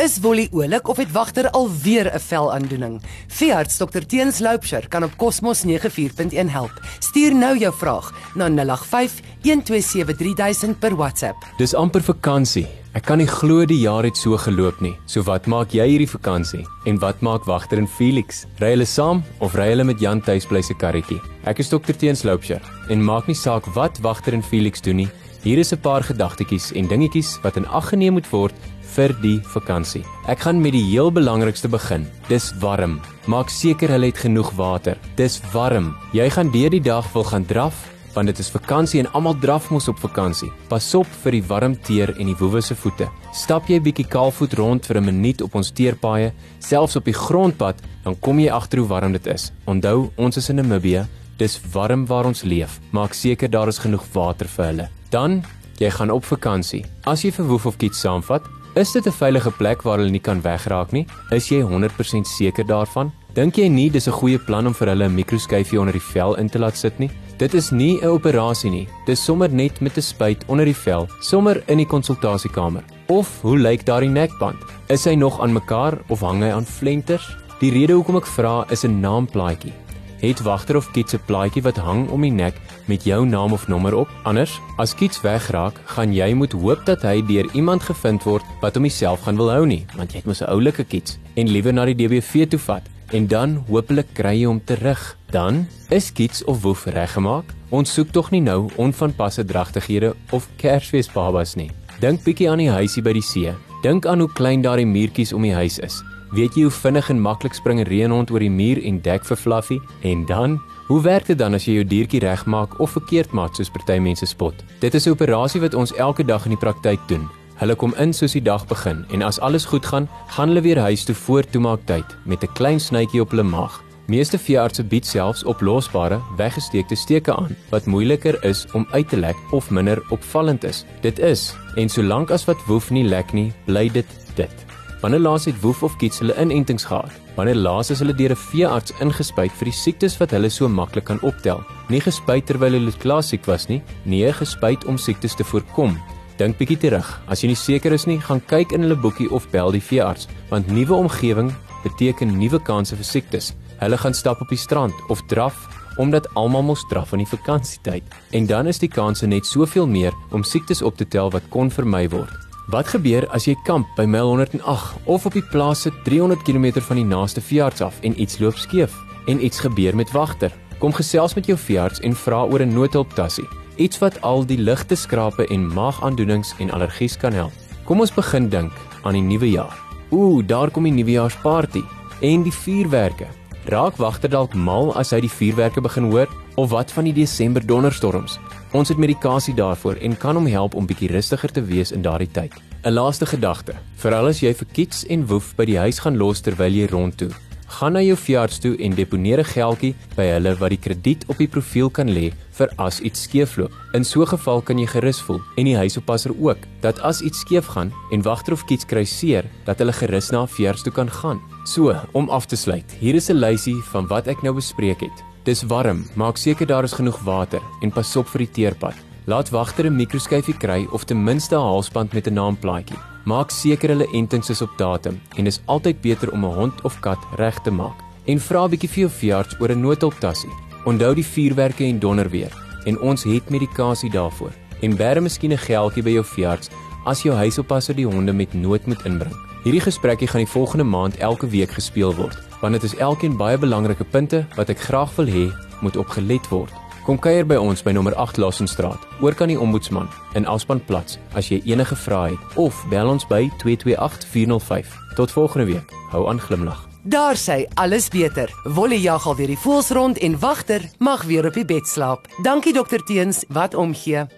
Is Wolly oulik of het wagter alweer 'n velaandoening? Veearts Dr Teens Loupsher kan op Cosmos 94.1 help. Stuur nou jou vraag na 085 1273000 per WhatsApp. Dis amper vakansie. Ek kan nie glo die jaar het so geloop nie. So wat maak jy hierdie vakansie? En wat maak Wagter en Felix? Ry hulle saam of ry hulle met Jan Tuisbly se karretjie? Ek is Dr Teens Loupsher en maak nie saak wat Wagter en Felix doen nie. Hier is 'n paar gedagtetjies en dingetjies wat in ag geneem moet word vir die vakansie. Ek gaan met die heel belangrikste begin. Dis warm. Maak seker hulle het genoeg water. Dis warm. Jy gaan deur die dag wil gaan draf want dit is vakansie en almal draf mos op vakansie. Pas op vir die warm teer en die woewe se voete. Stap jy bietjie kaalvoet rond vir 'n minuut op ons teerpaaie, selfs op die grondpad, dan kom jy agter hoe warm dit is. Onthou, ons is in Namibië. Dis warm waar ons leef. Maak seker daar is genoeg water vir hulle. Dan jy gaan op vakansie. As jy vir Woef of Kiet saamvat, Is dit 'n veilige plek waar hulle nie kan wegraak nie? Is jy 100% seker daarvan? Dink jy nie dis 'n goeie plan om vir hulle 'n mikroskyfie onder die vel in te laat sit nie? Dit is nie 'n operasie nie. Dis sommer net met 'n spuit onder die vel, sommer in die konsultasiekamer. Of hoe lyk daardie nekband? Is hy nog aan mekaar of hang hy aan flenters? Die rede hoekom ek vra is 'n naamplaatjie het wagter of kiets 'n plaatjie wat hang om die nek met jou naam of nommer op. Anders, as kiets wegraak, gaan jy moet hoop dat hy deur iemand gevind word wat hom self gaan wil hou nie, want jy het mos 'n oulike kiets en liewer na die DBV toe vat en dan hopelik kry jy hom terug. Dan is kiets of woef reggemaak. Ons soek tog nie nou onvanpasse dragtighede of Kersfeesbabas nie. Dink bietjie aan die huisie by die see. Dink aan hoe klein daardie muurtjies om die huis is. Weet jy hoe vinnig en maklik spring 'n reënhond oor die muur en dek vir Fluffy? En dan, hoe werk dit dan as jy jou diertjie regmaak of verkeerd maak soos party mense spot? Dit is 'n operasie wat ons elke dag in die praktyk doen. Hulle kom in soos die dag begin en as alles goed gaan, gaan hulle weer huis toe voor toemaaktyd met 'n klein snytjie op hulle maag. Meeste veeartse bied selfs oplosbare, weggesteekte steke aan wat moeiliker is om uit te lek of minder opvallend is. Dit is en solank as wat woef nie lek nie, bly dit dit. Wanneer laas het Woef of Kiets hulle inentings gehad? Wanneer laas is hulle deur 'n veearts ingespuit vir die siektes wat hulle so maklik kan optel? Nie gespuit terwyl hulle klaar siek was nie, nee, gespuit om siektes te voorkom. Dink bietjie terug. As jy nie seker is nie, gaan kyk in hulle boekie of bel die veearts, want nuwe omgewing beteken nuwe kansse vir siektes. Hulle gaan stap op die strand of draf omdat almal mos draf in die vakansietyd en dan is die kanse net soveel meer om siektes op te tel wat kon vermy word. Wat gebeur as jy kamp by myl 108 of op die plaas sit 300 km van die naaste veearts af en iets loop skeef en iets gebeur met wagter? Kom gesels met jou veearts en vra oor 'n noodhulptassie, iets wat al die ligte skrape en maagaandoenings en allergies kan help. Kom ons begin dink aan die nuwe jaar. Ooh, daar kom die nuwejaarsparty en die vuurwerke. Raak wagter dalk mal as hy die vuurwerke begin hoor of wat van die Desember donderstorms? Ons het medikasie daarvoor en kan hom help om bietjie rustiger te wees in daardie tyd. 'n Laaste gedagte. Veral as jy vir kiets en woef by die huis gaan los terwyl jy rondtoe. Gaan na jou veearts toe en deponeer 'n geldjie by hulle wat die krediet op die profiel kan lê vir as iets skeefloop. In so 'n geval kan jy gerus voel en die huisoppasser ook dat as iets skeef gaan en wagter of kiets kry seer, dat hulle gerus na 'n veearts toe kan gaan. So, om af te sluit. Hier is 'n lysie van wat ek nou bespreek het. Dis warm, maak seker daar is genoeg water en pas op vir die teerpad. Laat wagter 'n mikroskyfie kry of ten minste 'n halsband met 'n naamplaatjie. Maak seker hulle entings is op datum en dis altyd beter om 'n hond of kat reg te maak. En vra 'n bietjie vir jou veearts oor 'n noodoptassie. Onthou die vuurwerke en donder weer en ons het medikasie daarvoor. En bære miskien 'n geldjie by jou veearts as jou huisoppasser die honde met nood moet inbring. Hierdie gesprekkie gaan die volgende maand elke week gespeel word want dit is elkeen baie belangrike punte wat ek graag wil hê moet opgelet word. Kom kuier by ons by nommer 8 Lassenstraat, oor kan die ombudsman in Aspanplats as jy enige vrae het of bel ons by 228405. Tot volgende week. Hou aan glimlag. Daar sê alles beter. Wolle jag al weer die voels rond en wagter mag weer op die bed slaap. Dankie dokter Teens wat omgee.